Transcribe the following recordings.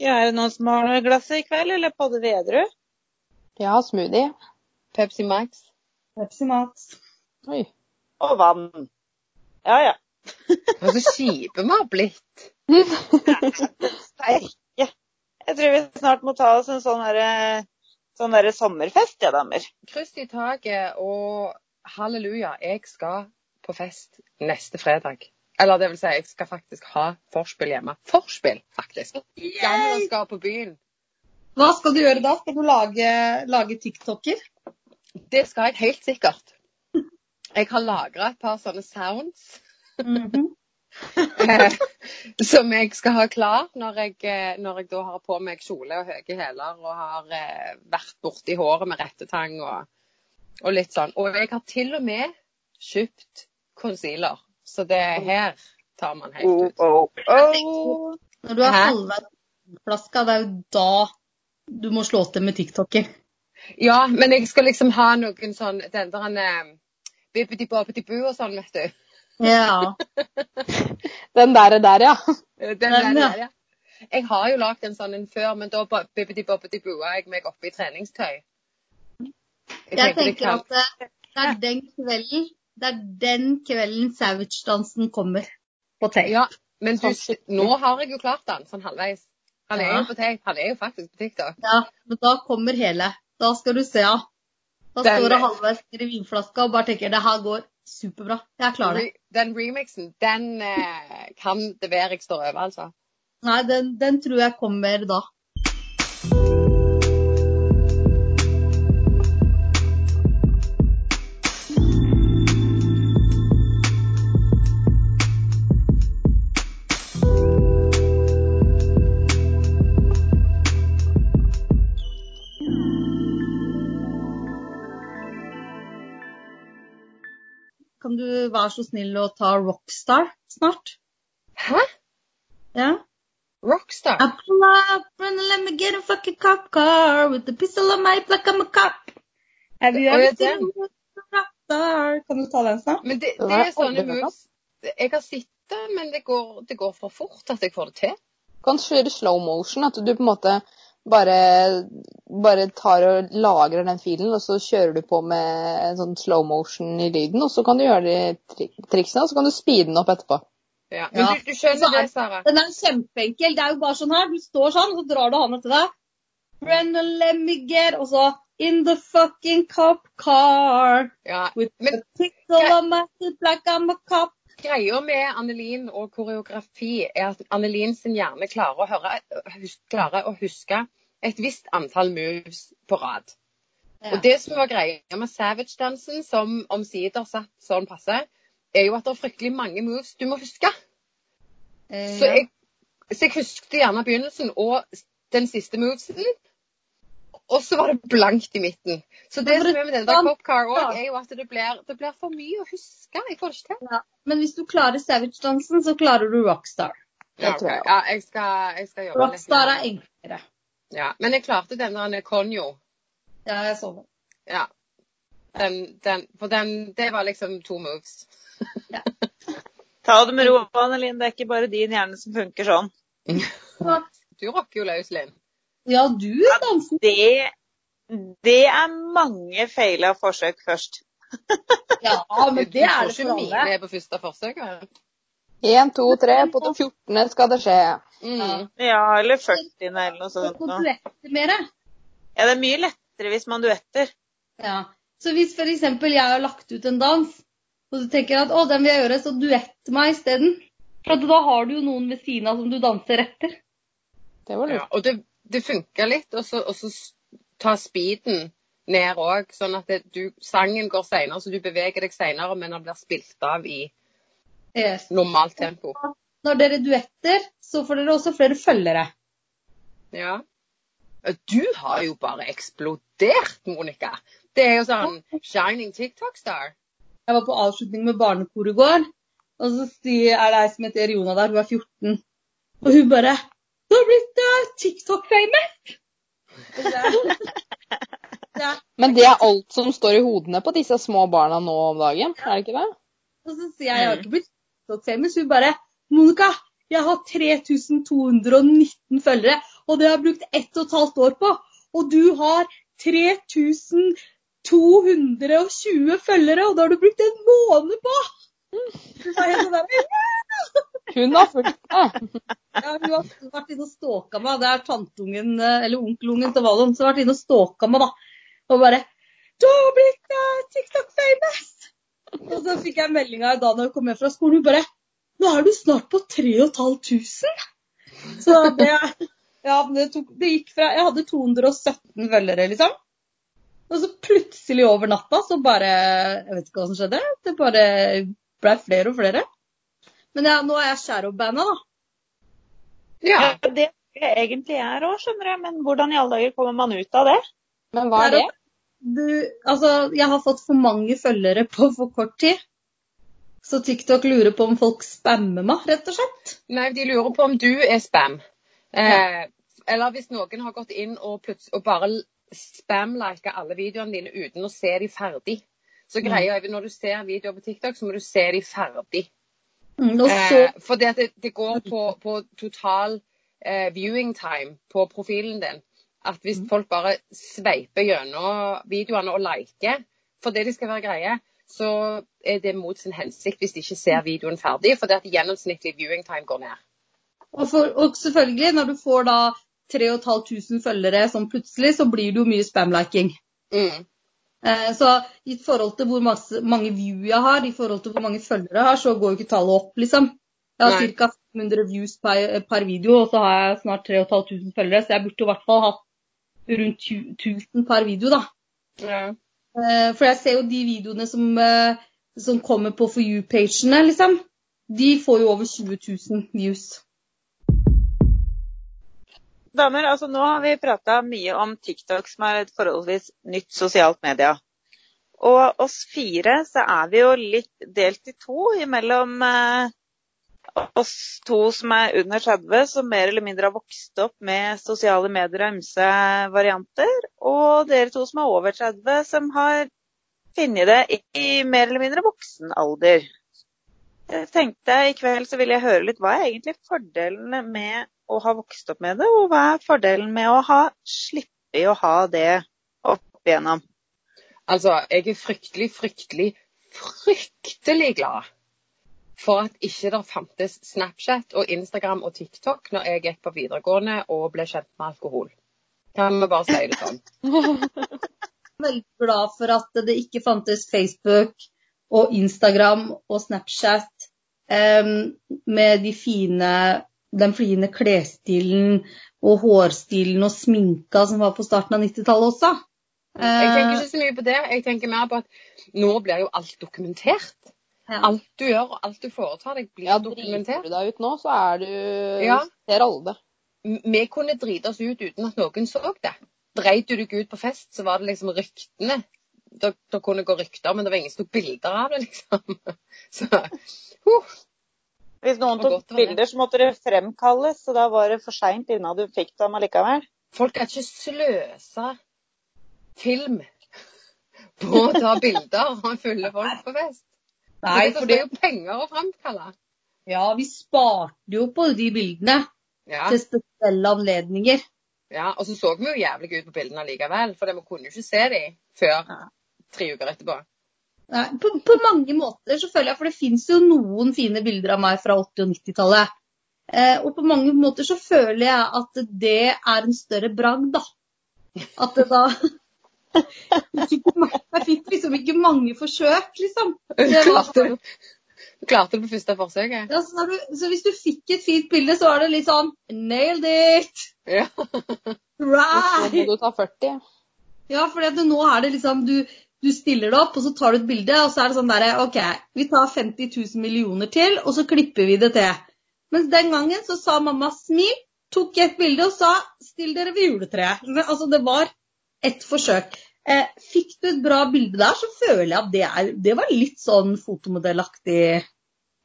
Ja, er det noen som har noe glass i kveld, eller podder vi edru? Ja, smoothie. Pepsi Max. Pepsi Max. Oi. Og vann. Ja, ja. Og så kjipe vi har blitt. Sterke. Jeg tror vi snart må ta oss en sånn derre sånn der sommerfest, ja, damer. Kryss i taket og halleluja, jeg skal på fest neste fredag. Eller det vil si, jeg skal faktisk ha forspill hjemme. Forspill, faktisk. Gamle skal på byen. Hva skal du gjøre da? Skal du lage, lage TikToker? Det skal jeg helt sikkert. Jeg har lagra et par sånne sounds eh, som jeg skal ha klar når jeg, eh, når jeg da har på meg kjole og høye hæler og har eh, vært borti håret med rettetang og, og litt sånn. Og jeg har til og med kjøpt concealer. Så det her tar man helt Oh, ut. oh, oh. Når du har Hæ? halvveis flaska, det er jo da du må slå til med TikToker. Ja, men jeg skal liksom ha noen sånn Den der han bippeti-boppeti-bu og sånn, vet du. Ja. Den der er der, ja. Den Den, der, ja. der, ja. Jeg har jo lagd en sånn en før, men da bippeti-boppeti-bua jeg meg oppe i treningstøy. Jeg jeg tenker, tenker kan- at det, det er den kvelden det er den kvelden Savage-dansen kommer på tape. Ja, men du, nå har jeg jo klart den, sånn halvveis. Han er Ja. jo på tape. Han er jo faktisk på TikTok. Ja, men da kommer hele. Da skal du se, ja. Da Den- står det halvveis i vinflaska og bare tenker det her går superbra. Jeg klarer det. Den remixen, den eh, kan det være jeg står over, altså. Nei, den, den tror jeg kommer da. Være så snill å ta Rockstar snart? Hæ? Ja. Rockstar? I pull up and let me get a fucking cop car with the pistol on my black like I'm a cop. Have you Å, ever seen rockstar? Kan du ta den snart? Men det, det er sånne moves Jeg har sett det, men det går, det går for fort at jeg får det til. Kanskje er det slow motion, at du på en måte bare, bare tar og lagrer den filen, og så kjører du på med en sånn slow motion i lyden, og så kan du gjøre de tri triksene, og så kan du speede den opp etterpå. Ja. Men Ja. du, du skjønner er- det, Sara? Den er kjempeenkel. Det er jo bare sånn her. Du står sånn, og så drar du hånda til deg. Let me get Og så In the fucking cop car Ja. with Men- the pistol on my black like I'm a cop. Greia med Annelin og koreografi er at Annelin sin hjerne klarer å, høre, klarer å huske et visst antall moves på rad. Ja. Og det som var greia med Savage-dansen, som omsider satt sånn passe, er jo at det er fryktelig mange moves du må huske. Eh, Så jeg, så jeg husket gjerne begynnelsen og den siste movesen. Og så var det blankt i midten. Så det som er med den der sant, cop car ja. òg, er jo at det blir, det blir for mye å huske. Jeg får det ikke til. ja. Men hvis du klarer Savage-dansen, så klarer du Rockstar. Det tror jeg ja, jeg, skal, jeg skal jobbe litt Rockstar er enklere. Ja, men jeg klarte den der Konjo. Ja, jeg så den. Ja. Den, den, for den, det var liksom to moves. Ja. Ta det med ro, Anne Linn. Det er ikke bare din hjerne som funker sånn. Du rocker jo løs, Linn. Ja, du danser. Det, det er mange feila forsøk først. Ja, men det er det Du får for ikke alle. mine på første forsøk. En, to, tre, på det 14. skal det skje. Mm. Ja, eller 40 eller noe Så sånt. må nå. du etter mer. Ja, det er mye lettere hvis man duetter. Ja. Så hvis eksempel jeg har lagt ut en dans, og du tenker at å, den vil jeg gjøre, så duett meg isteden. For at da har du jo noen ved siden av som du danser etter. Det var Ja, og det, det funka litt, og så, og så ta speeden ned òg, sånn at det, du, sangen går seinere, så du beveger deg seinere, men den blir spilt av i Yes. normalt tempo. Når dere duetter, så får dere også flere følgere. Ja. Du har jo bare eksplodert, Monica. Det er jo sånn shining TikTok-star. Jeg var på avslutning med barnekor i går, og så er det ei som heter Jona der, hun er 14. Og hun bare 'Du har blitt uh, TikTok-famous!' Men det er alt som står i hodene på disse små barna nå om dagen, er det ikke det? Og så sier jeg 'jeg har ikke blitt TikTok-famous'. Hun bare 'Monica, jeg har 3219 følgere', og det har jeg brukt ett og et halvt år på. Og du har 3220 følgere, og det har du brukt en måned på! Så sa jeg sånn der, Hun har fulgt meg. ja, hun har vært inne og stalka meg. Det er tanteungen, eh, eller onkelungen til Valon, som har vært inne og stalka meg, da. Og bare 'Du har blitt uh, TikTok-famous!' Og så fikk jeg meldinga dag når jeg kom hjem fra skolen. Hun bare 'Nå er du snart på 3500'. Så det Ja, det, tok, det gikk fra Jeg hadde 217 følgere, liksom. Og så plutselig over natta så bare Jeg vet ikke hva som skjedde. Det bare ble flere og flere. Men ja, nå er jeg shadowbanda, da. Ja. Ja, det jeg egentlig er òg, skjønner jeg. Men hvordan i alle dager kommer man ut av det? Men hva er det? Du, altså, jeg har fått for mange følgere på for kort tid. Så TikTok lurer på om folk spammer meg, rett og slett. Nei, de lurer på om du er spam. Eh, eller hvis noen har gått inn og, og bare spam-lika alle videoene dine uten å se de ferdig. Så greia er når du ser videoer på TikTok, så må du se de ferdig. Mm, Eh, for det, at det, det går på, på total eh, viewing time på profilen din. At hvis folk bare sveiper gjennom videoene og liker for det de skal være greie, så er det mot sin hensikt hvis de ikke ser videoen ferdig. For det at gjennomsnittlig viewing time går ned. og, for, og selvfølgelig, når du får da 3500 følgere sånn plutselig, så blir det jo mye spam-liking. Mm. Eh, så i forhold til hvor masse, mange view jeg har, i forhold til hvor mange følgere jeg har, så går jo ikke tallet opp, liksom. Jeg har ca. 500 views per, per video, og så har jeg snart 3500 følgere, så jeg burde i hvert fall hatt rundt 1000 per video, da. Ja. Eh, For jeg ser jo de videoene som, eh, som kommer på For you-pagene, liksom. De får jo over 20 000 views. Damer, altså nå har vi prata mye om TikTok, som er et forholdsvis nytt sosialt media. Og oss fire så er vi jo litt delt i to imellom eh, oss to som er under 30, som mer eller mindre har vokst opp med sosiale medier og ymse varianter, og dere to som er over 30, som har funnet det i, mer eller mindre voksen alder. Jeg tenkte i kveld så ville jeg høre litt hva er egentlig fordelene med å har vokst opp med det, og hva er fordelen med å ha slippe å ha det opp igjennom? Altså, jeg er fryktelig, fryktelig, fryktelig glad for at ikke det fantes Snapchat og Instagram og TikTok når jeg gikk på videregående og ble kjent med alkohol. Kan vi bare si det sånn? Veldig glad for at det ikke fantes Facebook og Instagram og Snapchat um, med de fine, den fine klesstilen og hårstilen og sminka som var på starten av 90-tallet også. Jeg tenker Eh, ikke så mye på det. Jeg tenker mer på at nå blir jo alt dokumentert. ja. Alt du gjør og alt du foretar deg, blir Ja, driter dokumentert. du deg ut nå, så er du Ja. Ser alle det. Vi kunne drite oss ut uten at noen så det. Dreit du deg ut på fest, så var det liksom ryktene. Det, det kunne gå rykter, men det var ingen som tok bilder av det, liksom. Så huh. Hvis noen tok godt bilder, så måtte det fremkalles, så da var det for seint innan du fikk dem allikevel. Folk kan ikke sløse film på å ta bilder av fulle folk på fest. Nei, for det er jo penger å fremkalle. ja, vi sparte jo på de bildene Ja, til spesielle anledninger. ja, og så så vi jo jævlig ut på bildene likevel, for vi kunne jo ikke se dem før tre uker etterpå. Nei, på, på mange måter så føler jeg, for det fins jo noen fine bilder av meg fra 80- og 90-tallet. Eh, og på mange måter så føler jeg at det er en større bragd, da. At det da Jeg fikk, liksom ikke mange forsøk, liksom. Det var, du, klarte det på første forsøk? ja, så, du, så hvis du fikk et fint bilde, så var det litt sånn Nailed it! Ja. Right! Right! må du ta 40. Ja, for nå er det liksom du, du stiller det opp, og så tar du et bilde, og så er det sånn derre OK, vi tar 50 000 millioner til, og så klipper vi det til. Mens den gangen så sa mamma smil, tok et bilde og sa still dere ved juletreet. Altså, det var ett forsøk. Eh, fikk du et bra bilde der, så føler jeg at det, er, det var litt sånn fotomodellaktig.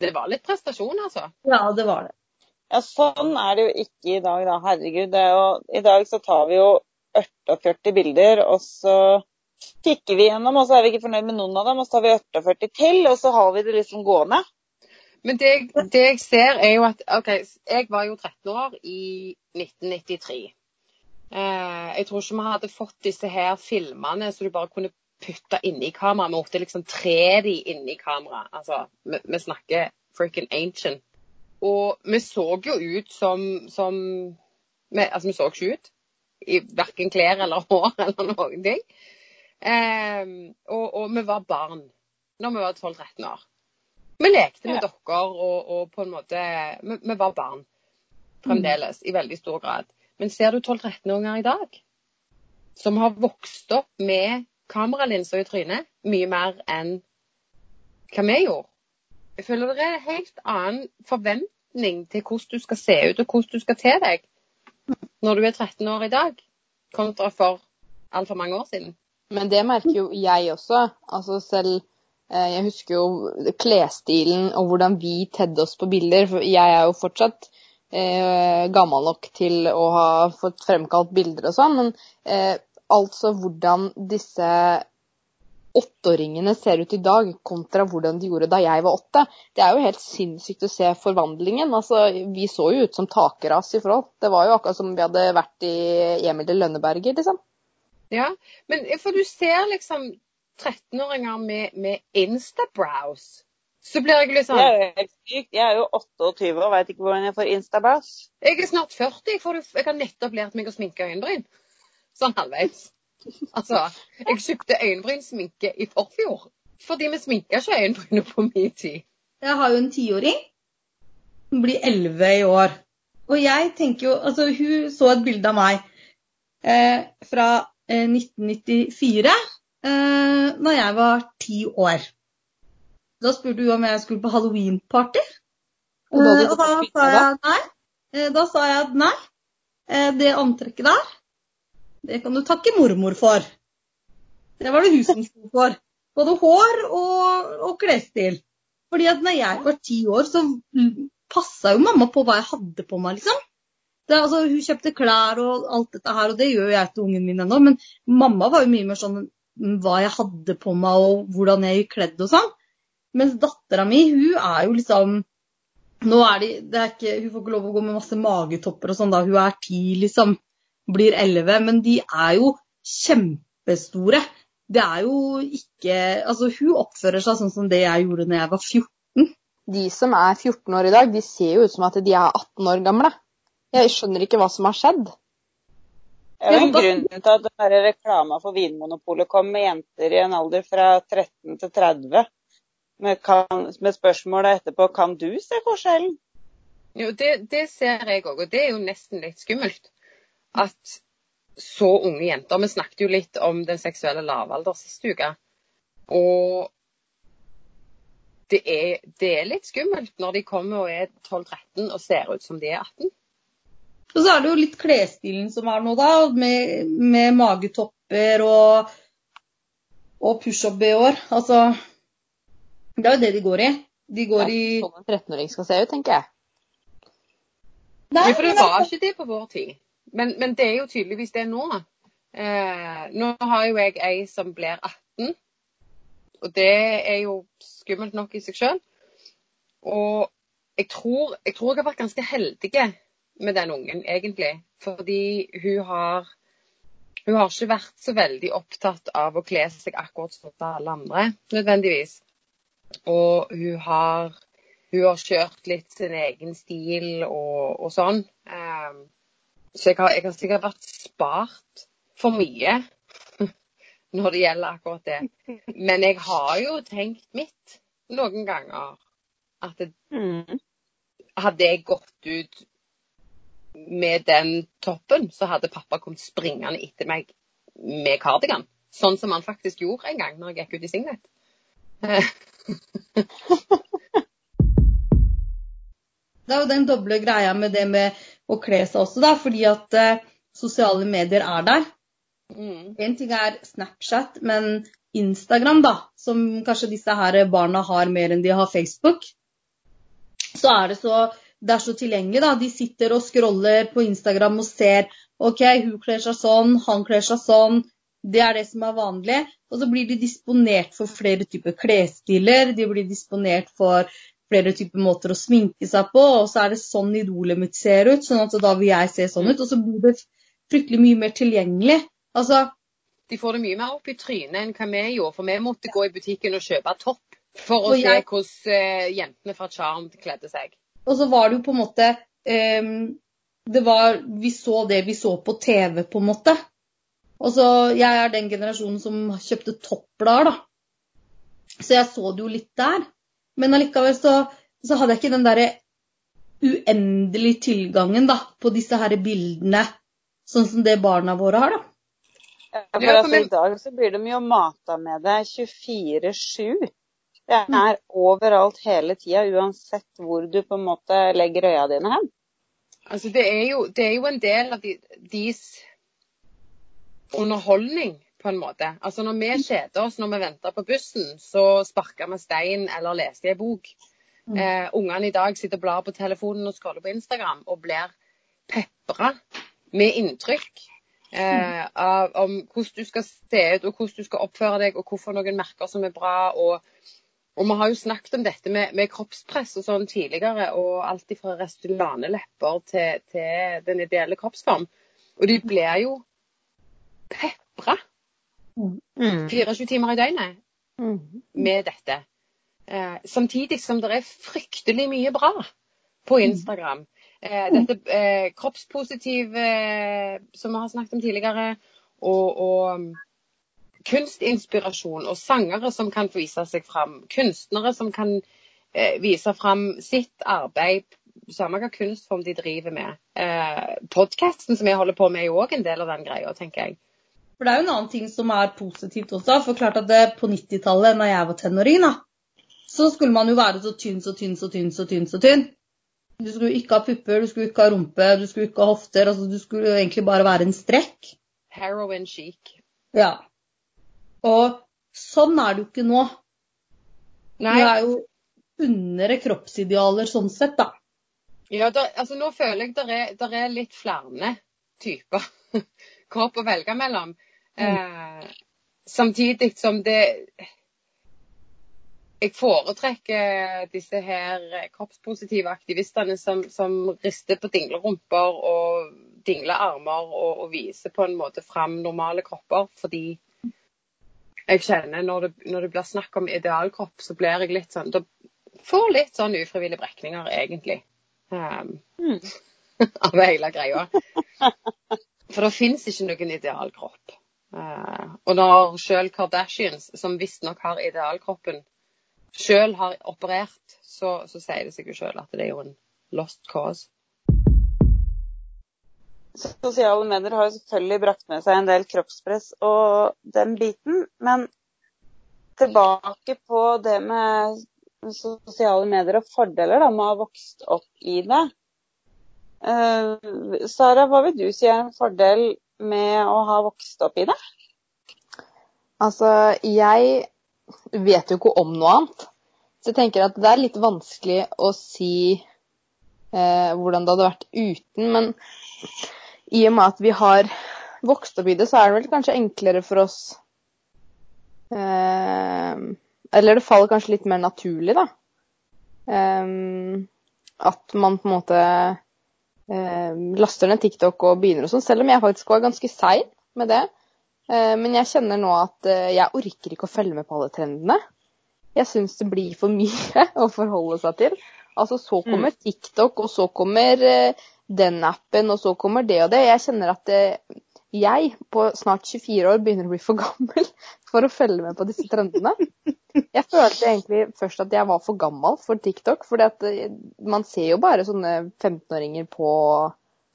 Det var litt prestasjon, altså. Ja, det var det. Ja, sånn er det jo ikke i dag, da. Herregud. Det er jo, I dag så tar vi jo 48 bilder, og så kikker vi gjennom, og så er vi ikke fornøyd med noen av dem, og så har vi 48 til, og så har vi det liksom gående. Men det, det jeg ser, er jo at OK, jeg var jo 13 år i 1993. Eh, jeg tror ikke vi hadde fått disse her filmene så du bare kunne putte inni kamera. Vi måtte liksom tre de inni kamera. Altså, vi, vi snakker freaking ancient. Og vi så jo ut som, som vi, Altså, vi så ikke ut i verken klær eller hår eller noen ting. Eh, og, og, vi var barn når vi var 12-13 år. Vi lekte med Ja. dokker og, og på en måte vi, vi var barn fremdeles, i veldig stor grad. Men ser du 12-13-åringer i dag, som har vokst opp med kameralinser i trynet, mye mer enn hva vi gjorde. Jeg føler det er en helt annen forventning til hvordan du skal se ut og hvordan du skal til deg når du er 13 år i dag, kontra for altfor mange år siden. Men det merker jo jeg også. Altså selv eh, Jeg husker jo klesstilen og hvordan vi tedde oss på bilder. For jeg er jo fortsatt eh, gammel nok til å ha fått fremkalt bilder og sånn. Men eh, altså hvordan disse åtteåringene ser ut i dag, kontra hvordan de gjorde da jeg var åtte. Det er jo helt sinnssykt å se forvandlingen. Altså, vi så jo ut som takeras i forhold. Det var jo akkurat som vi hadde vært i Emil de Lønneberger, liksom. Ja, men for du ser liksom 13-åringer med, med Instabrows. Så blir jeg litt Det sånn er jo helt sykt. Jeg er jo 28 og veit ikke hvordan jeg får instabrows. Jeg er snart 40, for jeg har nettopp lært meg å sminke øyenbryn. Sånn halvveis. Altså, jeg kjøpte øyenbrynsminke i forfjor. Fordi vi sminka ikke øyenbrynene på min tid. Jeg har jo en tiåring. Hun blir elleve i år. Og jeg tenker jo Altså, hun så et bilde av meg eh, fra 1994, eh, da jeg var ti år. Da spurte hun om jeg skulle på halloweenparty. Og Eh, og da sa jeg nei. Eh, Da sa jeg at nei. Eh, Det antrekket der, det kan du takke mormor for. Det var det hun som sto for. Både hår og, og klesstil. Fordi at når jeg var ti år, så passa jo mamma på hva jeg hadde på meg, liksom. Det, altså, hun kjøpte klær og alt dette her, og det gjør jeg til ungen min ennå. Men mamma var jo mye mer sånn hva jeg hadde på meg og hvordan jeg gikk kledd og sånn. Mens dattera mi, hun er jo liksom nå er de, det er ikke, Hun får ikke lov å gå med masse magetopper og sånn da. Hun er ti, liksom. Blir elleve. Men de er jo kjempestore. Det er jo ikke Altså, hun oppfører seg sånn som det jeg gjorde når jeg var 14. De som er 14 år i dag, de ser jo ut som at de er 18 år gamle. Jeg skjønner ikke hva som har skjedd. Det er jo en grunn til at den reklama for Vinmonopolet kom med jenter i en alder fra 13 til 30. Med, kan, med spørsmålet etterpå kan du se forskjellen. Jo, det, det ser jeg òg, og det er jo nesten litt skummelt. At så unge jenter Vi snakket jo litt om den seksuelle lavalder sist uke. Og det er, det er litt skummelt når de kommer og er 12-13 og ser ut som de er 18. Og så er det jo litt klesstilen som er nå, da. Med, med magetopper og, og pushup-bh-er. Altså Det er jo det de går i. De går i Sånn en 13-åring skal se ut, tenker jeg. Nei, for det var ikke det på vår tid. Men, men det er jo tydeligvis det nå. Eh, nå har jo jeg ei som blir 18, og det er jo skummelt nok i seg sjøl. Og jeg tror, jeg tror jeg har vært ganske heldig med den ungen, egentlig. Fordi hun har hun har ikke vært så veldig opptatt av å kle seg akkurat som alle andre, nødvendigvis. Og hun har, hun har kjørt litt sin egen stil og, og sånn. Um, så jeg har, jeg har sikkert vært spart for mye når det gjelder akkurat det. Men jeg har jo tenkt mitt noen ganger. At det, Mm. hadde jeg gått ut med den toppen, så hadde pappa kommet springende etter meg med kardigan. Sånn som han faktisk gjorde en gang når jeg gikk ut i Signet. Eh, Det er jo den doble greia med det med å kle seg også, da. Fordi at eh, sosiale medier er der. mm. En ting er Snapchat, men Instagram, da, som kanskje disse her barna har mer enn de har Facebook, så er det så, det er så tilgjengelig. da. De sitter og scroller på Instagram og ser OK, hun kler seg sånn, han kler seg sånn. Det er det som er vanlig. Og så blir de disponert for flere typer klesstiler. De blir disponert for flere typer måter å sminke seg på. Og så er det sånn idolet mitt ser ut, sånn at da vil jeg se sånn ut. Og så blir det fryktelig mye mer tilgjengelig. Altså, De får det mye mer opp i trynet enn hva vi gjorde, for vi måtte gå i butikken og kjøpe topp for å jeg, se hvordan eh, jentene fra Charm kledde seg. Og så var det jo på en måte um, det var, Vi så det vi så på TV, på en måte. Og så, Jeg er den generasjonen som kjøpte toppblader, da. Så jeg så det jo litt der. Men allikevel så, så hadde jeg ikke den derre uendelige tilgangen da, på disse her bildene, sånn som det barna våre har. da. Ja, for altså, I dag så blir de jo mata med det 24-7. Det Mm. er overalt hele tida, uansett hvor du på en måte legger øya dine hen. Altså, det er jo, det er jo en del av de, deres underholdning, på en måte. Altså, når vi kjeder oss når vi venter på bussen, så sparker vi stein eller leser i en bok. Mm. Eh, ungene i dag sitter og blar på telefonen og scroller på Instagram og blir pepra med inntrykk eh, av, om hvordan du skal se ut, og hvordan du skal oppføre deg, og hvorfor noen merker som er bra. og og vi har jo snakket om dette med, med kroppspress og sånn tidligere, og alt fra Restylane-lepper til, til den ideelle kroppsform. Og de blir jo pepra Mm. 24 timer i døgnet med dette. Eh, samtidig som det er fryktelig mye bra på Instagram. Eh, dette eh, kroppspositiv, eh, som vi har snakket om tidligere, og, og kunstinspirasjon og sangere som kan få vise seg fram. Kunstnere som kan eh, vise fram sitt arbeid, samme hva kunstform de driver med. Eh, Podkasten som jeg holder på med, er jo òg en del av den greia, tenker jeg. For det er jo en annen ting som er positivt også. For klart at det, på 90-tallet, når jeg var tenåring, da, så skulle man jo være så tynn, så tynn, så tynn, så tynn. så tynn. Du skulle ikke ha pupper, du skulle ikke ha rumpe, du skulle ikke ha hofter. altså Du skulle egentlig bare være en strekk. Heroin chic. Ja. Og sånn er det jo ikke nå. Nei, Du er jo under kroppsidealer sånn sett, da. Ja, der, altså nå føler jeg at er, er litt flere typer kropp å velge mellom. Eh, samtidig som det Jeg foretrekker disse her kroppspositive aktivistene som, som rister på dinglerumper og dingler armer og, og viser på en måte fram normale kropper, fordi jeg kjenner når det, når det blir snakk om idealkropp, så blir jeg litt sånn Da får litt sånn ufrivillige brekninger, egentlig. Um, Mm. av hele greia. For det fins ikke noen idealkropp. Uh, og når sjøl Kardashians, som visstnok har idealkroppen, sjøl har operert, så, så sier det seg jo sjøl at det er jo en lost cause. Sosiale medier har jo selvfølgelig brakt med seg en del kroppspress og den biten, men tilbake på det med sosiale medier og fordeler da, med å ha vokst opp i det. Uh, Sara, hva vil du si er en fordel med å ha vokst opp i det? Altså, jeg vet jo ikke om noe annet. Så jeg tenker at det er litt vanskelig å si uh, hvordan det hadde vært uten. Men i og med at vi har vokst opp i det, så er det vel kanskje enklere for oss eh, Eller det faller kanskje litt mer naturlig, da. Eh, at man på en måte eh, laster ned TikTok og begynner og sånn. Selv om jeg faktisk var ganske sein med det. Eh, Men jeg kjenner nå at eh, jeg orker ikke å følge med på alle trendene. Jeg syns det blir for mye å forholde seg til. Altså Så kommer TikTok, og så kommer eh, den appen, og så kommer det og det. Jeg kjenner at det, jeg på snart 24 år begynner å bli for gammel for å følge med på disse trendene. Jeg følte egentlig først at jeg var for gammel for TikTok, for man ser jo bare sånne 15-åringer på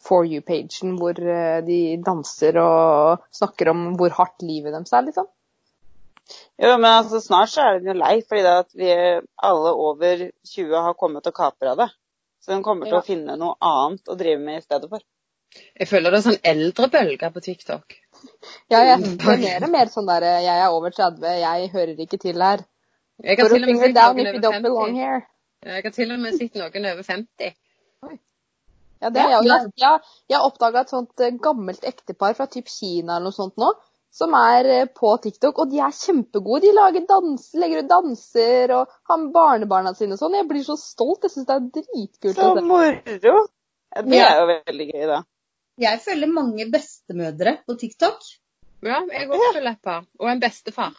For you-pagen hvor eh, de danser og snakker om hvor hardt livet deres er, liksom. Jo, men altså, snart så er den jo lei, fordi at vi alle over 20 har kommet og kapra det. Så hun kommer til Ja. å finne noe annet å drive med i stedet for. Jeg føler det er sånn eldrebølge på TikTok. Ja, jeg det er mer og mer sånn der Jeg er over 30, jeg hører ikke til her. Jeg har til og med sett noen over 50. here. Jeg har til og med sett noen over 50. Ja, det er jeg. òg. jeg, jeg oppdaga et sånt eh, gammelt ektepar fra typ Kina eller noe sånt nå, som er eh, på TikTok, og de er kjempegode. De lager danser, legger ut danser og har med barnebarna sine og sånn. Jeg blir så stolt. Jeg syns det er dritkult. Så moro! Det er jo veldig gøy, da. Jeg følger mange bestemødre på TikTok. Ja, jeg òg følger et par. Og en bestefar.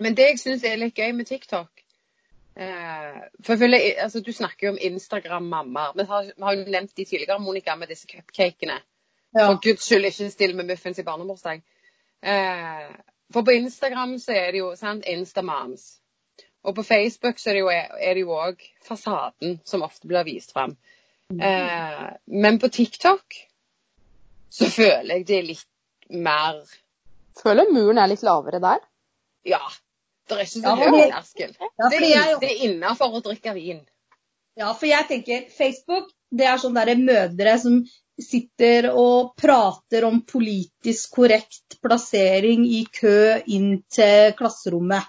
Men det jeg syns er litt gøy med TikTok eh, For jeg føler, altså, Du snakker jo om Instagram-mammaer. Vi, har- vi har jo nevnt de tidligere, Monica, med disse cupcakene. Ja. For guds skyld, ikke still med muffins i barnebursdag. Eh, for på Instagram så er det jo sant, Instamoms. Og på Facebook så er det jo, er det òg fasaden som ofte blir vist fram. Eh, men på TikTok så føler jeg det er litt mer Føler muren er litt lavere der. Ja. Det er ikke så Ja, høy fordi- terskel. Ja, Det er, det er innafor å drikke vin. ja, for jeg tenker Facebook, det er sånne der mødre som sitter og prater om politisk korrekt plassering i kø inn til klasserommet.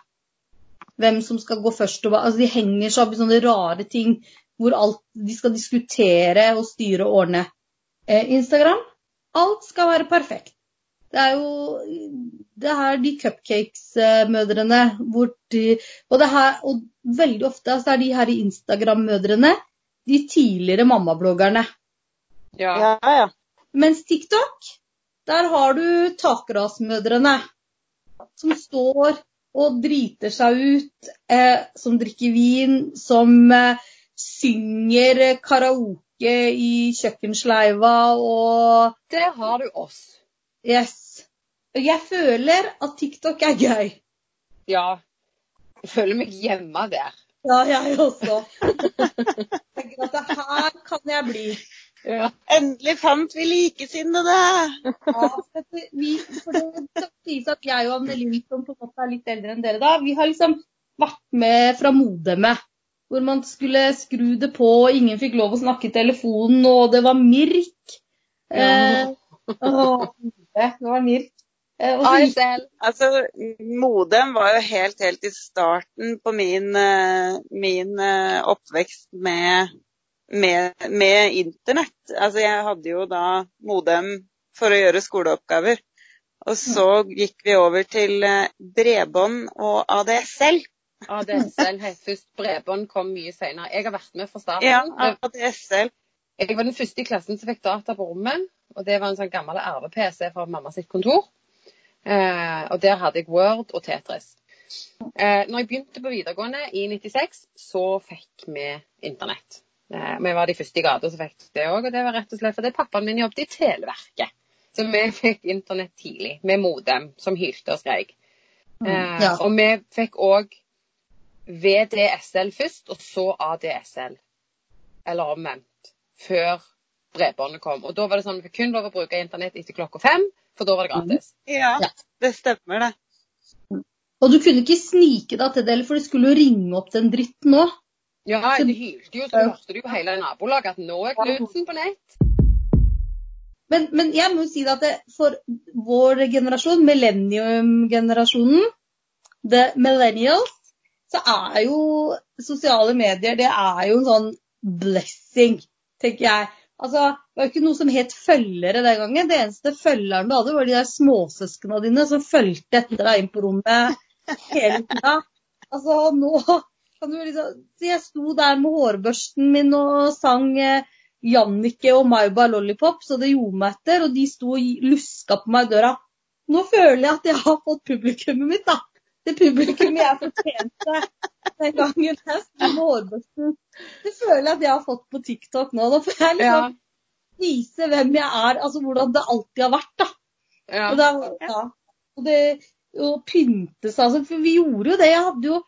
Hvem som skal gå først og hva. Altså, de henger seg opp i sånne rare ting hvor alt, de skal diskutere og styre og ordne. Eh, Instagram, alt skal være perfekt. Det er jo det her de cupcakes-mødrene hvor de og, det her, og veldig ofte så er de her i Instagram-mødrene de tidligere mammabloggerne. Ja. Ja, ja. Mens TikTok, der har du takrasmødrene som står og driter seg ut, eh, som drikker vin, som eh, synger karaoke i kjøkkensleiva og Der har du oss. Yes. Og jeg føler at TikTok er gøy. Ja. Jeg føler meg hjemme der. Ja, jeg også. Jeg tenker at her kan jeg bli. Ja. Endelig fant vi likesinnede! Ja, vi, for det skal sies at jeg og Anne Lind, som på en måte er litt eldre enn dere da, vi har liksom vært med fra modemet. Hvor man skulle skru det på, og ingen fikk lov å snakke i telefonen, og det var Mirk. Eh, åh, det var Mirk. Eh. Altså, Modem var jo helt, helt i starten på min, eh, min eh, oppvekst med, med, med internett. Altså, jeg hadde jo da modem for å gjøre skoleoppgaver. Og så gikk vi over til eh, bredbånd og ADSL. ADSL het først. Bredbånd kom mye senere. Jeg har vært med fra starten. Ja, ADSL. Jeg var den første i klassen som fikk data på rommet. Og det var en sånn gammel RV-PC fra mamma sitt kontor. Eh, og der hadde jeg Word og Tetris. Eh, når jeg begynte på videregående i 96, så fikk vi internett. Eh, vi var de første i gata som fikk det òg, og det var rett og slett fordi pappaen min jobbet i Televerket. Så vi fikk internett tidlig, med modem som hylte og skreik. Mm, Ja. Og vi fikk òg VDSL først, og så ADSL. Eller omvendt. Før bredbåndet kom. Og da var det sånn at vi kun lov å bruke internett etter klokka fem, for da var det gratis. Ja, Ja. det stemmer det. Og du kunne ikke snike deg til det, for du skulle jo ringe opp den dritten òg. Ja, det hylte jo, så du hørte det jo hele nabolaget at nå er Knutsen på nett. Men, men jeg må jo si at det, for vår generasjon, millennium-generasjonen, the millennials, så er jo sosiale medier det er jo en sånn blessing, tenker jeg. Altså, Det var jo ikke noe som het følgere den gangen. Det eneste følgeren du hadde, var de der småsøsknene dine som fulgte etter deg inn på rommet hele tida. Altså, nå liksom Så jeg sto der med hårbørsten min og sang eh, Jannicke og Maiba Lollipop, så det gjorde meg etter. Og de sto og luska på meg i døra. Nå føler jeg at jeg har fått publikummet mitt, da. Det publikummet jeg fortjente den gangen jeg sto med hårbørsten. Det føler jeg at jeg har fått på TikTok nå. Da får jeg Ja, liksom vise hvem jeg er, altså hvordan det alltid har vært, da. ja. Og, det, ja. og det å pynte seg altså, For vi gjorde jo det. Jeg hadde jo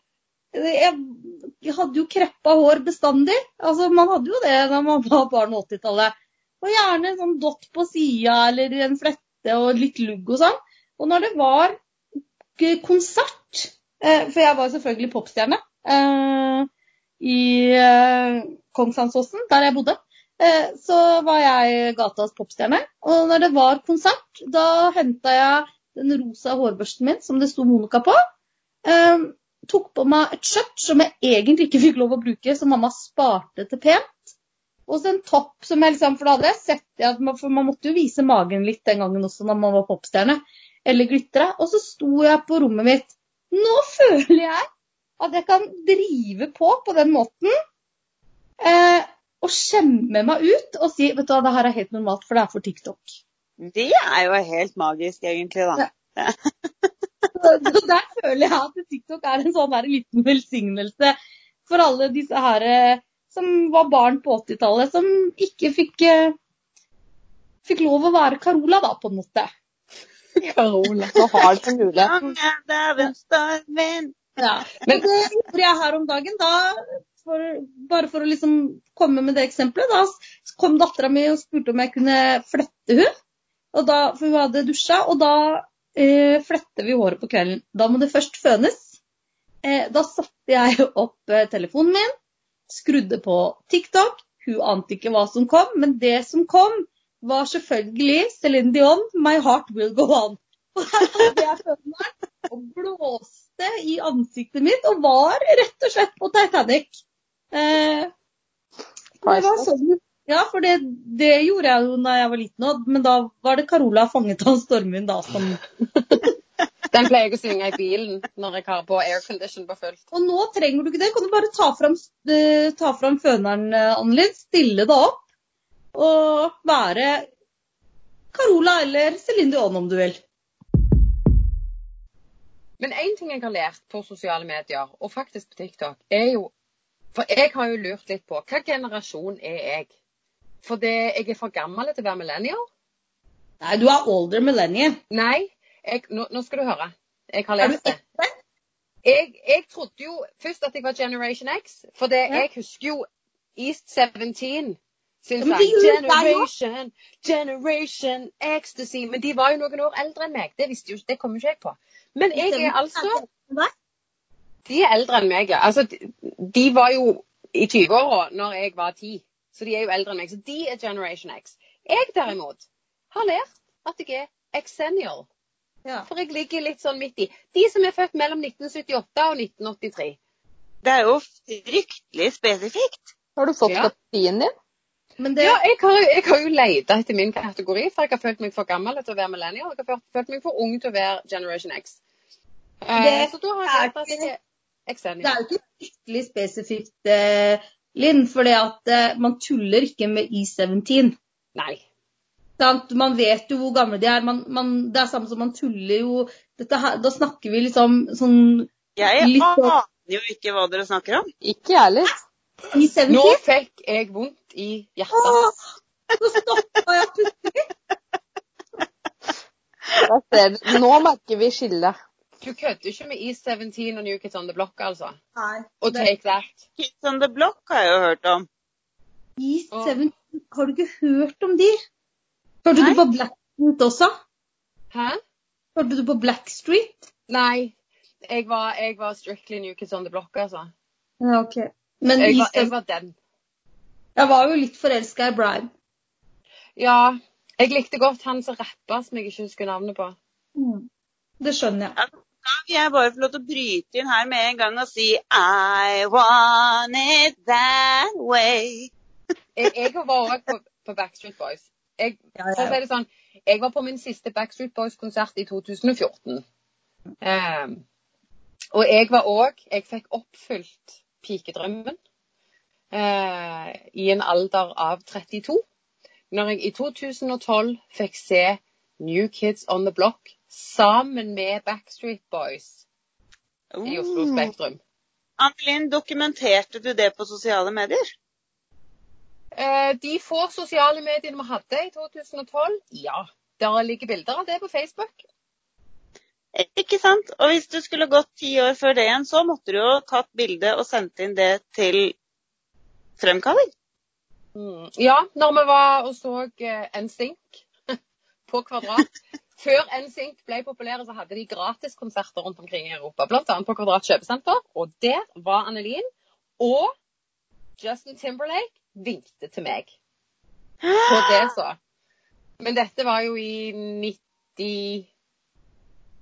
jeg, hadde jo kreppa hår bestandig. Altså, man hadde jo det da man var barn på 80-tallet. Og gjerne en sånn dott på sida eller en flette og litt lugg og sånn. Og når det var konsert, eh, for jeg var jo selvfølgelig popstjerne eh, i eh, Kongshansåsen, der jeg bodde, så var jeg gatas popstjerne. Og når det var konsert, da henta jeg den rosa hårbørsten min som det sto Monica på. Eh, tok på meg et skjørt som jeg egentlig ikke fikk lov å bruke, som mamma sparte til pent. Og så en topp som jeg liksom For da hadde jeg sett at man, For man måtte jo vise magen litt den gangen også når man var popstjerne. Eller glitra. Og så sto jeg på rommet mitt. Nå føler jeg at jeg kan drive på på den måten. Eh, og skjemme meg ut og si vet du hva, det her er helt normalt, for det er for TikTok. Det er jo helt magisk, egentlig, da. Så så der føler jeg at TikTok er en sånn liten velsignelse for alle disse her eh, som var barn på 80-tallet, som ikke fikk, eh, fikk lov å være Carola, da, på en måte. Carola. Så har som mulig. Ja. Men det gjorde jeg her om dagen. Da, for, bare for å liksom komme med det eksempelet, da kom dattera mi og spurte om jeg kunne flette hun. Da, for hun hadde dusja, og da eh, fletter vi håret på kvelden. Da må det først fønes. Eh, da satte jeg opp eh, telefonen min, skrudde på TikTok. Hun ante ikke hva som kom, men det som kom, var selvfølgelig Céline Dion, 'My Heart Will Go On'. Og der hadde jeg føneren og blåste i ansiktet mitt og var rett og slett på Titanic. Eh, det var sånn, ja, for det, det gjorde jeg jo da jeg var liten òg, men da var det Carola fanget av stormvind da som Den pleier jeg å synge i bilen når jeg har på aircondition på fullt. Og nå trenger du ikke det. Kan du bare ta fram, eh, ta fram føneren, eh, Annelid, stille deg opp og være Carola eller Céline Dion om du vil. Men én ting jeg har lært på sosiale medier, og faktisk på TikTok, er jo For jeg har jo lurt litt på hva generasjon er jeg? For det, jeg er for gammel til å være millennial? Nei, du er older millennial. Nei. Jeg, nå, nå skal du høre. Jeg har lest det. Jeg, jeg trodde jo først at jeg var Generation X, for det, jeg husker jo East 17 sin sang. Generation, Generation Ecstasy. Men de var jo noen år eldre enn meg. Det visste jo, det kom jo ikke jeg på. Men jeg er altså De er eldre enn meg, ja. Altså, de, de var jo i 20-åra når jeg var 10. Så de er jo eldre enn meg. Så de er Generation X. Jeg derimot har lært at jeg er Xennial. Ja. For jeg ligger litt sånn midt i. De som er født mellom 1978 og 1983. Det er jo fryktelig spesifikt. Har du fått Ja. kategorien din? Men det, Ja, jeg har, jeg har jo leita etter min kategori, for jeg har følt meg for gammel til å være millennial. Jeg har følt, følt meg for ung til å være Generation X. Det, uh, så da har er jeg lært at ikke- jeg er det er jo ikke fryktelig spesifikt, eh, Linn, for det at eh, man tuller ikke med I-17. Nei. Sant? Man vet jo hvor gamle de er. Man, man, det er samme som man tuller jo dette her, Da snakker vi liksom sånn Jeg Litt sånn- aner jo ikke hva dere snakker om. Ikke jeg heller. E17. Nå fikk jeg vondt i hjertet. Åh, så stoppa jeg plutselig. Nå merker vi skillet. Du kødder ikke med E17 og New Kids on the Block, altså? Nei. Og Take That. Kids on the Block har jeg jo hørt om. E17, har du ikke hørt om de? Hørte Nei. du på Blackstreet også? Hæ? Hørte du på Blackstreet? Nei. Jeg var, jeg var strictly New Kids on the Block, altså. Ja, ok. Men Jeg var, E17 jeg var den. Jeg var jo litt forelska i Brian. Ja. Jeg likte godt han som rappa, som jeg ikke husker navnet på. Det skjønner jeg. Da vil jeg bare få lov til å bryte inn her med en gang og si I want it that way. Jeg, jeg var òg på, på Backstreet Boys. Jeg, Ja, ja, det sånn, jeg var på min siste Backstreet Boys-konsert i 2014. Um, og jeg var òg Jeg fikk oppfylt pikedrømmen uh, i en alder av 32. Når jeg i 2012 fikk se New Kids on the Block sammen med Backstreet Boys i Oslo. Spektrum. Annelin, dokumenterte du det på sosiale medier? Eh, de få sosiale mediene vi hadde i 2012, ja. Der ligger bilder av det på Facebook. Ikke sant? Og hvis du skulle gått ti år før det igjen, så måtte du jo tatt bilde og sendt inn det til fremkalling. Mm. Ja, når vi var og så uh, NSYNC på Kvadrat. Før NSYNC ble populære, så hadde de gratiskonserter rundt omkring i Europa. Blant annet på Kvadrat kjøpesenter. Og der var Annelin. Og Justin Timberlake vinkte til meg på det, så. Men dette var jo i 90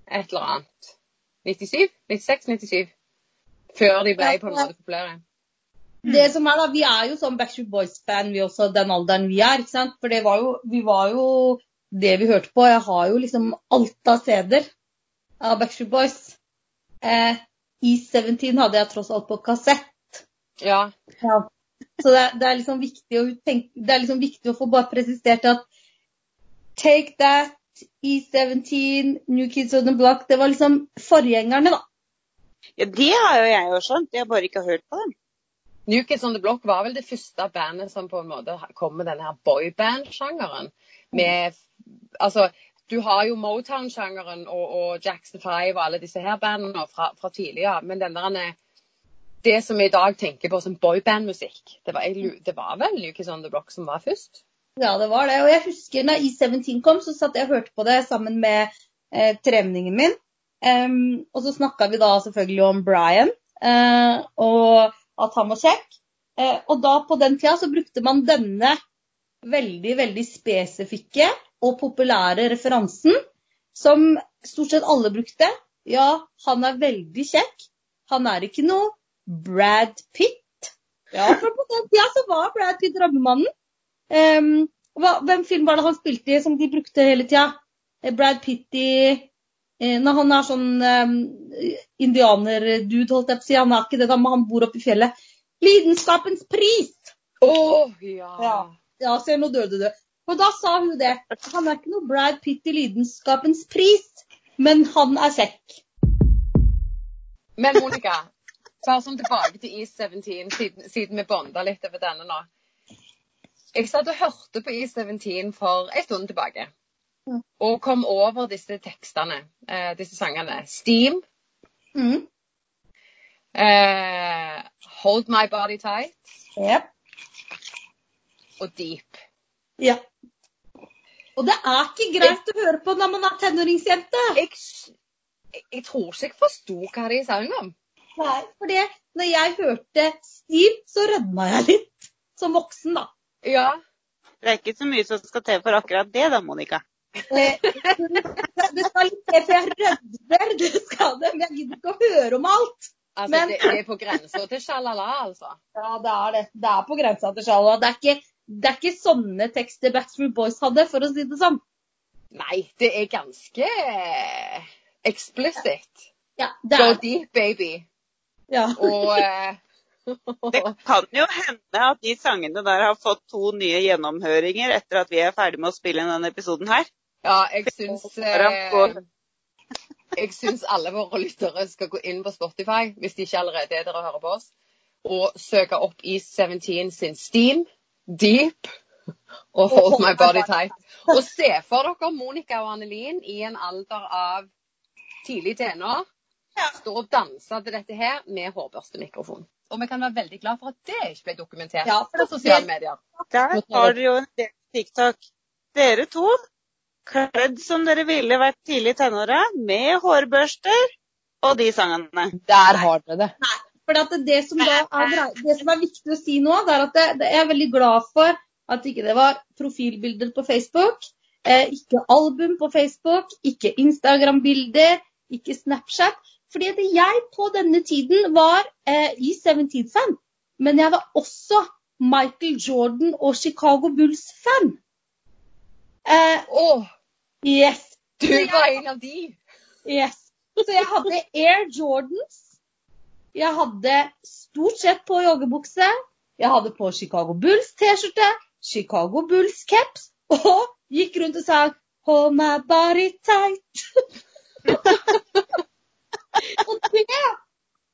et eller annet. 97? 96? 97? Før de ble på en måte populære. Det som er da, Vi er jo sånn Backstreet Boys-fan, vi også, den alderen vi er. ikke sant? For det var jo, vi var jo det vi hørte på. Jeg har jo liksom alt av CD-er av Backstreet Boys. Eh, I 17 hadde jeg tross alt på kassett. Ja. Så det, er- det, er liksom viktig å tenke, det er liksom viktig å få bare presisert at Take That, E17, New Kids on the Block. Det var liksom forgjengerne, da. Ja, Det har jo jeg jo skjønt, jeg har bare ikke hørt på dem. New Kids on the Block var vel det første bandet som på en måte kom med denne boyband-sjangeren. Med Altså, du har jo Motown-sjangeren og, og Jackson 5 og alle disse her bandene fra, fra tidligere, men den der det som vi i dag tenker på som boyband-musikk, det, det var vel Lucas on the Block som var først? Ja, det var det. Og jeg husker da E17 kom, så satt jeg og hørte på det sammen med eh, tremenningen min. Um, og så snakka vi da selvfølgelig om Brian, uh, og at han var kjekk. Uh, og da på den tida så brukte man denne veldig, veldig spesifikke og populære referansen, som stort sett alle brukte. Ja, han er veldig kjekk. Han er ikke noe Brad Pitt. Ja, for på den tida så var Brad Pitt drømmemannen. Um, hvem film var det han spilte i som de brukte hele tida? Eh, Brad Pitt i eh, Når han er sånn um, indianerdude, holdt jeg på å si. Han er ikke det, men han bor oppe i fjellet. Lidenskapens pris! Å ja. Ja. Ja, se, nå døde du. Og da sa hun det. Han er ikke noe Brad Pitt i lidenskapens pris, men han er kjekk. Men Monica, bare sånn tilbake til East 17, siden, siden vi bonda litt over denne nå. Jeg satt og hørte på East 17 for en stund tilbake. Mm. Og kom over disse tekstene, eh, disse sangene. Steam, Mm. eh, Hold My Body Tight Yep. Og Deep. Ja. Og det er ikke greit å høre på når man er tenåringsjente. Jeg, jeg, jeg tror ikke jeg forsto hva de sa om. Nei, for det, når jeg hørte Steve, så rødma jeg litt. Som voksen, da. Ja. Det er ikke så mye som skal til for akkurat det da, Monica. Eh, Det skal litt til, for jeg rødmer, det skal det. Men jeg gidder ikke å høre om alt. Altså, Men- det, det er på grensa til sjalala, altså. Ja, det er det. Det er på grensa til sjalala. Det, er ikke- det er ikke sånne tekster Backstreet Boys hadde, for å si det sånn. Nei, det er ganske explicit. Ja, det Go er deep, baby. ja. Og eh, Det kan jo hende at de sangene der har fått to nye gjennomhøringer etter at vi er ferdig med å spille inn denne episoden her. Ja, jeg syns eh, Jeg syns alle våre lyttere skal gå inn på Spotify, hvis de ikke allerede er der og hører på oss, og søke opp i 17 sin Steam, Deep og Hold My Body Tight. Og se for dere Monica og Annelin i en alder av tidlig tenår stå og danse til dette her med hårbørstemikrofon. Og vi kan være veldig glad for at det ikke ble dokumentert Ja, på sosiale medier. Der har dere jo en del TikTok. Dere to, kledd som dere ville vært tidlig i tenåra, med hårbørster og de sangene. Der har dere det. For det, som er, det som er viktig å si nå, det er at jeg er veldig glad for at ikke det var profilbilder på Facebook, eh, ikke album på Facebook, ikke Instagram-bilder, ikke Snapchat. Fordi at jeg på denne tiden var eh, i 17-fan, men jeg var også Michael Jordan og Chicago Bulls-fan. Eh, oh, yes. du var en av de! Yes. Så jeg hadde Air Jordans. Jeg hadde stort sett på joggebukse. Jeg hadde på Chicago Bulls T-skjorte, Chicago Bulls caps, og gikk rundt og sa Hold my body tight. og det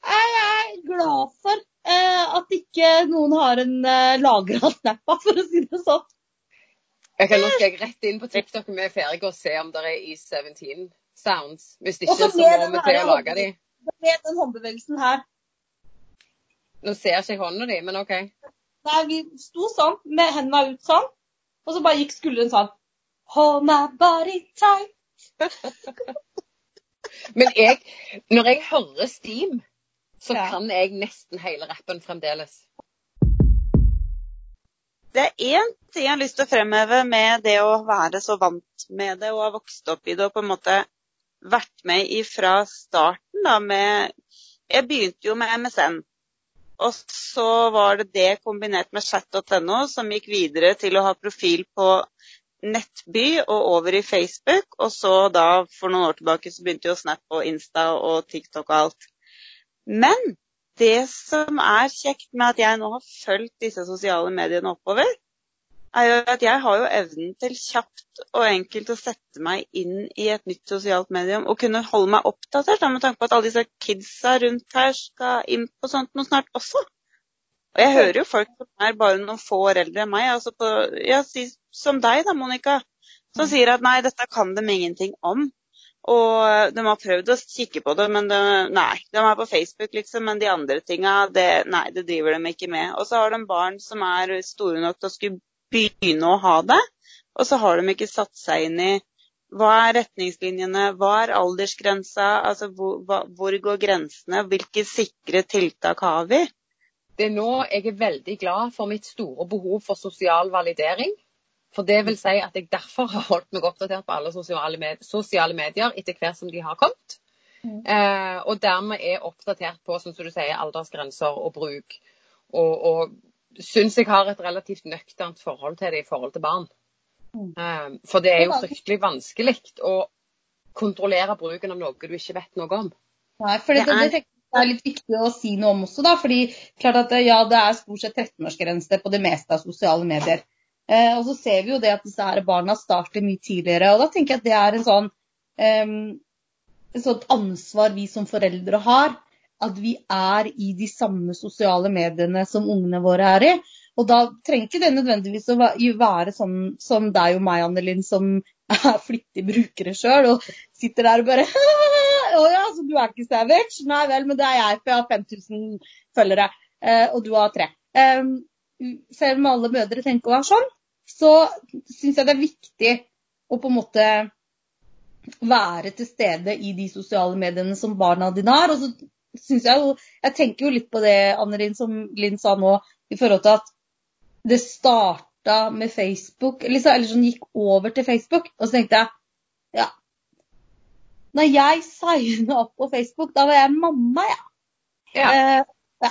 er jeg glad for eh, at ikke noen har en eh, lagra snappa, for å si det sånn. Jeg kan nå jeg rett inn på TikTok når vi er ferdige og se om det er E17 sounds. Hvis ikke, så må vi til å lage de. Med den håndbevegelsen her. Nå ser jeg ikke jeg hånda di, men OK. Nei, vi sto sånn, med hendene ut sånn, og så bare gikk skulderen sånn. Hold my body tight. Men jeg, når jeg hører Steam, så Ja. kan jeg nesten hele rappen fremdeles. Det er én ting jeg har lyst til å fremheve med det å være så vant med det og ha vokst opp i det og på en måte vært med ifra starten da med Jeg begynte jo med MSN. Og så var det det kombinert med chat.no som gikk videre til å ha profil på Nettby og over i Facebook. Og så da, for noen år tilbake, så begynte jo Snap og Insta og TikTok og alt. Men det som er kjekt med at jeg nå har fulgt disse sosiale mediene oppover, er jo at jeg har jo evnen til kjapt og enkelt å sette meg inn i et nytt sosialt medium og kunne holde meg oppdatert, da, med tanke på at alle disse kidsa rundt her skal inn på sånt noe snart også. Og jeg hører jo folk som er bare noen få år eldre enn meg, altså på, ja, som deg da, Monica, som sier at nei, dette kan de ingenting om. Og de har prøvd å kikke på det, men de, nei, de er på Facebook, liksom. Men de andre tinga, det, nei, det driver de ikke med. Og så har de barn som er store nok til å skulle begynne å ha det. Og så har de ikke satt seg inn i hva er retningslinjene, hva er aldersgrensa, altså hvor, hva, hvor går grensene, hvilke sikre tiltak har vi? Det er nå jeg er veldig glad for mitt store behov for sosial validering. For det vil si at jeg derfor har holdt meg oppdatert på alle sosiale, med sosiale medier etter hvert som de har kommet. Mm. Eh, og dermed er oppdatert på som du sier, aldersgrenser og bruk. Og, og syns jeg har et relativt nøkternt forhold til det i forhold til barn. Mm. Eh, for det er jo fryktelig vanskelig å kontrollere bruken av noe du ikke vet noe om. Nei, for det, Det det, er- det er litt viktig å si noe om også, da. fordi klart at ja, det er stort sett 13-årsgrense på det meste av sosiale medier. Eh, og så ser vi jo det at disse her barna starter mye tidligere. Og da tenker jeg at det er en sånn um, et sånt ansvar vi som foreldre har. At vi er i de samme sosiale mediene som ungene våre er i. Og da trenger ikke det nødvendigvis å være sånn som deg og meg, Annelin, som er flittige brukere sjøl og sitter der og bare Å ja, så du er ikke savage? Nei vel, men det er jeg, for jeg har 5000 følgere, eh, og du har tre. Selv om alle mødre tenker å være sånn, så syns jeg det er viktig å på en måte være til stede i de sosiale mediene som barna dine har. Og så synes jeg jo Jeg tenker jo litt på det Anne Linn, som Linn sa nå, i forhold til at det starta med Facebook, eller, så, eller sånn gikk over til Facebook. Og så tenkte jeg ja. Når jeg signa opp på Facebook, da var jeg mamma, ja. Ja. Eh, ja.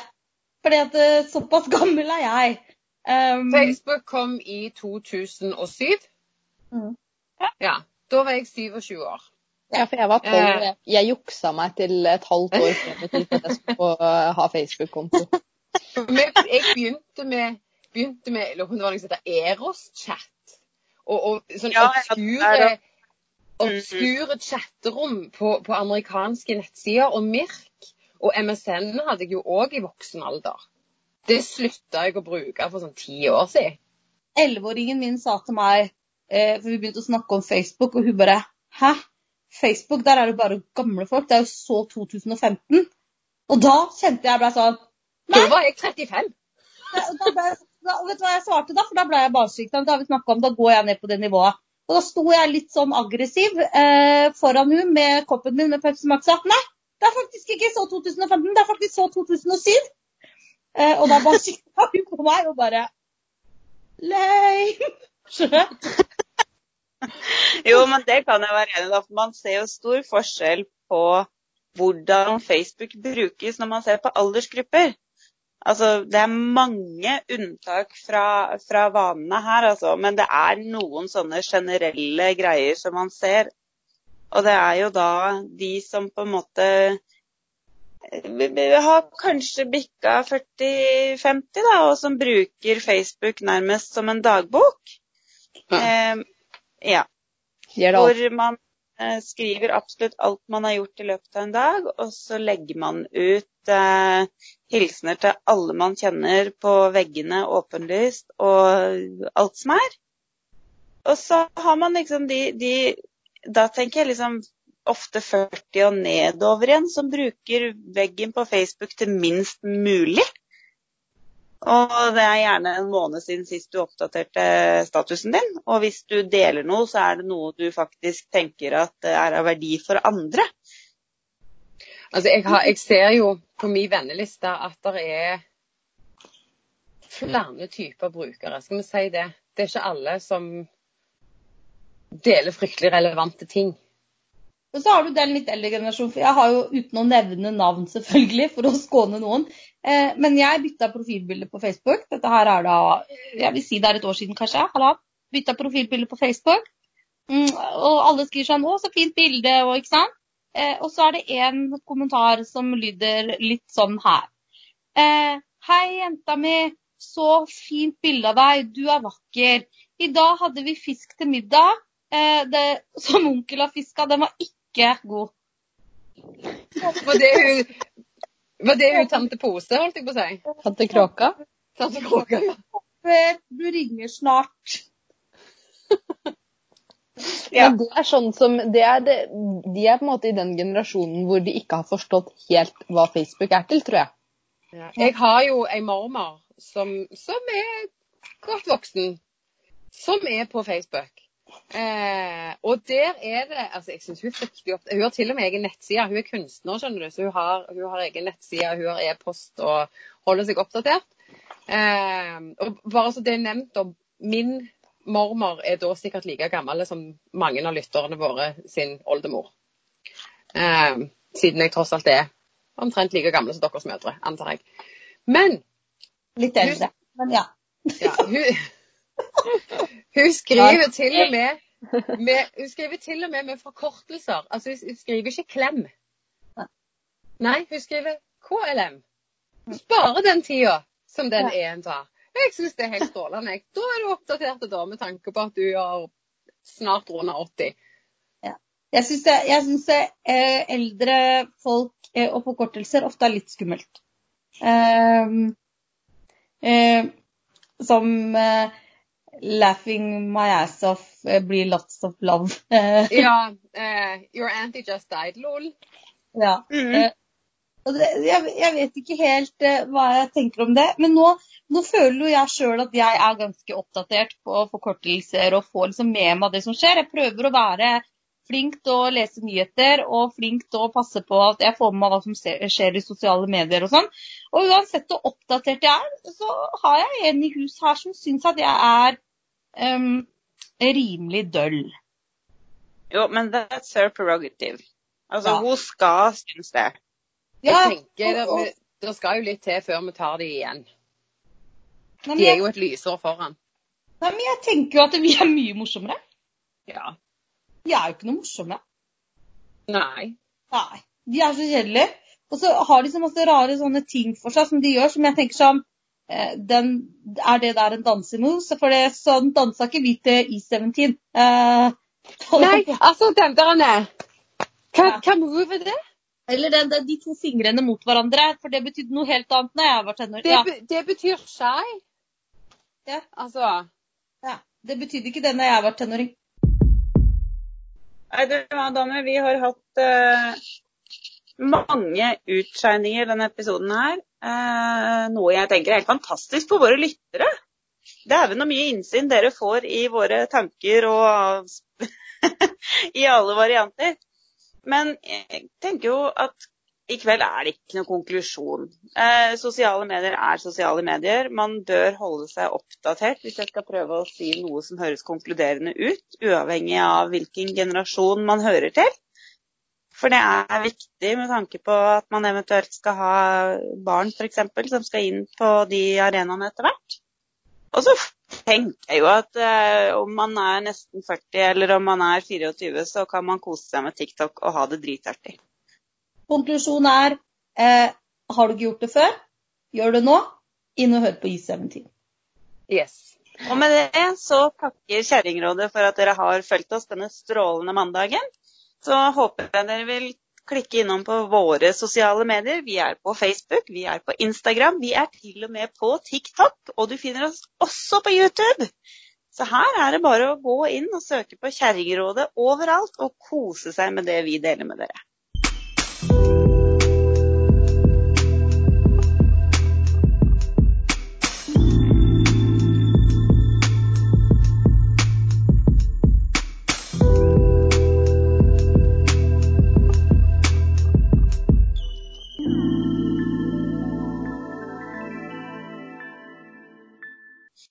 Fordi at eh, såpass gammel er jeg. Um, Facebook kom i 2007. Mm. Ja. Da var jeg 27 år. Ja, for jeg var tolv. Eh. Jeg, jeg juksa meg til et halvt år frem i at jeg skulle få uh, ha Facebook-konto. Jeg begynte med, begynte med eller det var noe som heter Eros-chat. Og, og sånn Ja, obskure, obskure chatterom på, på amerikanske nettsider. Og Mirk og MSN hadde jeg jo òg i voksen alder. Det slutta jeg å bruke for sånn ti år siden. Elleveåringen min sa til meg, eh, for vi begynte å snakke om Facebook, og hun bare Hæ? Facebook, der er det bare gamle folk. Det er jo så 2015. Og da kjente jeg ble sånn Da var jeg 35. da, da ble, da, Vet du hva jeg svarte da? For da ble jeg barsyk. Da har vi snakket om, da går jeg ned på det nivået. Og da sto jeg litt sånn aggressiv eh, foran hun med koppen min med Pepsi Max og sa nei, det er faktisk ikke så 2015, det er faktisk så 2007. Eh, og da bare kikka hun på meg og bare Lame! Jo, men det kan jeg være enig i. for Man ser jo stor forskjell på hvordan Facebook brukes når man ser på aldersgrupper. Altså, Det er mange unntak fra, fra vanene her, altså, men det er noen sånne generelle greier som man ser. Og det er jo da de som på en måte har kanskje bikka 40-50, da, og som bruker Facebook nærmest som en dagbok. Eh, ja. Hvor man eh, skriver absolutt alt man har gjort i løpet av en dag, og så legger man ut eh, hilsener til alle man kjenner på veggene åpenlyst, og alt som er. Og så har man liksom de, de Da tenker jeg liksom ofte 40 og nedover igjen, som bruker veggen på Facebook til minst mulig. Og det er gjerne en måned siden sist du oppdaterte statusen din. Og hvis du deler noe, så er det noe du faktisk tenker at er av verdi for andre. Altså, jeg, har, jeg ser jo på min venneliste at det er flere typer brukere. Skal vi si det? Det er ikke alle som deler fryktelig relevante ting. Og så har du den litt eldre generasjonen, for jeg har jo uten å nevne navn selvfølgelig, for å skåne noen. Eh, men jeg bytta profilbilde på Facebook. Dette her er da jeg vil si det er et år siden kanskje. Hallo. Bytta profilbilde på Facebook. Mm, og alle skriver sånn 'Å, så fint bilde', og ikke sant. Eh, og så er det en kommentar som lyder litt sånn her. Eh, Hei, jenta mi. så fint bilde av deg. Du er vakker. I dag hadde vi fisk til middag. Eh, det, som onkel har fiska. Den var ikke god. Var det hun, var det hun tante Pose, holdt jeg på å si? Tante Kråka? Tante Kråka, ja. Du ringer snart. Ja. Men det er sånn som det er det, De er på en måte i den generasjonen hvor de ikke har forstått helt hva Facebook er til, tror jeg. Jeg har jo ei mormor som, som er godt voksen, som er på Facebook. Eh, og der er det altså jeg synes Hun er fryktelig opptatt hun har til og med egen nettside. Hun er kunstner, skjønner du, så hun har, hun har egen nettside, hun har e-post og holder seg oppdatert. Eh, og bare så det er nevnt, da. min mormor er da sikkert like gammel som mange av lytterne våre sin oldemor. Eh, siden jeg tross alt er omtrent like gammel som deres mødre, antar jeg. Men Litt eldre. Men ja. ja, hun, hun skriver til og med med, hun skriver til og med med forkortelser. Altså, hun- hun skriver ikke klem. Nei, hun skriver KLM. Spare den tida som den E-en tar. Jeg syns det er helt strålende. Da er du oppdatert da, med tanke på at du har snart runda 80. Jeg syns, det, jeg syns det, eh, eldre folk eh, og forkortelser ofte er litt skummelt. Ehm, eh, som eh, 'laughing my ass off' eh, blir 'lots of love'. Ja, Uh, your auntie just died, lol. ja. Mm det, jeg, jeg vet ikke helt uh, hva jeg tenker om det, men nå, nå føler jo jeg sjøl at jeg er ganske oppdatert på forkortelser og får liksom med meg det som skjer. Jeg prøver å være flink til å lese nyheter og flink til å passe på at jeg får med meg hva som skjer i sosiale medier og sånn. Og uansett hvor oppdatert jeg er, så har jeg en i hus her som syns at jeg er um, rimelig døll. Jo, men that's her prerogative. Altså, Ja. hun skal synes det. Jeg tenker det, og- og- vi- det skal jo litt til før vi tar de igjen. De er jo et lysår foran. nei, men jeg tenker jo at vi er mye morsommere. Ja. De er jo ikke noe morsomme. Nei. Nei, de er så kjedelige. Og så har de så masse rare sånne ting for seg som de gjør, som jeg tenker sånn eh, den, Er det der en dansemove? For det, sånn dansa ikke vi til E17. Eh, Nei, altså den der. Hva, Ja. hva move er det? Eller den, den, de to fingrene mot hverandre, for det betydde noe helt annet når jeg var tenåring. Det, Ja, be- det betyr skei. Ja. Altså ja, det betydde ikke det når jeg var tenåring. Nei, du, hva, damer, vi har hatt uh, mange utskeininger denne episoden her. Uh, noe jeg tenker er helt fantastisk for våre lyttere. Dæven og mye innsyn dere får i våre tanker og i alle varianter. Men jeg tenker jo at i kveld er det ikke noen konklusjon. Eh, sosiale medier er sosiale medier. Man bør holde seg oppdatert hvis jeg skal prøve å si noe som høres konkluderende ut, uavhengig av hvilken generasjon man hører til. For det er viktig med tanke på at man eventuelt skal ha barn f.eks. som skal inn på de arenaene etter hvert. Og så tenker jeg jo at eh, om man er nesten 40 eller om man er 24, så kan man kose seg med TikTok og ha det dritartig. Konklusjonen er eh, har du ikke gjort det før, gjør det nå. Inn og hør på I17. Yes. Og med det så takker Kjerringrådet for at dere har fulgt oss denne strålende mandagen. Så håper jeg dere vil klikke innom på våre sosiale medier. Vi er på Facebook, vi er på Instagram, vi er til og med på TikTok. Og du finner oss også på YouTube. Så her er det bare å gå inn og søke på Kjerringrådet overalt og kose seg med det vi deler med dere.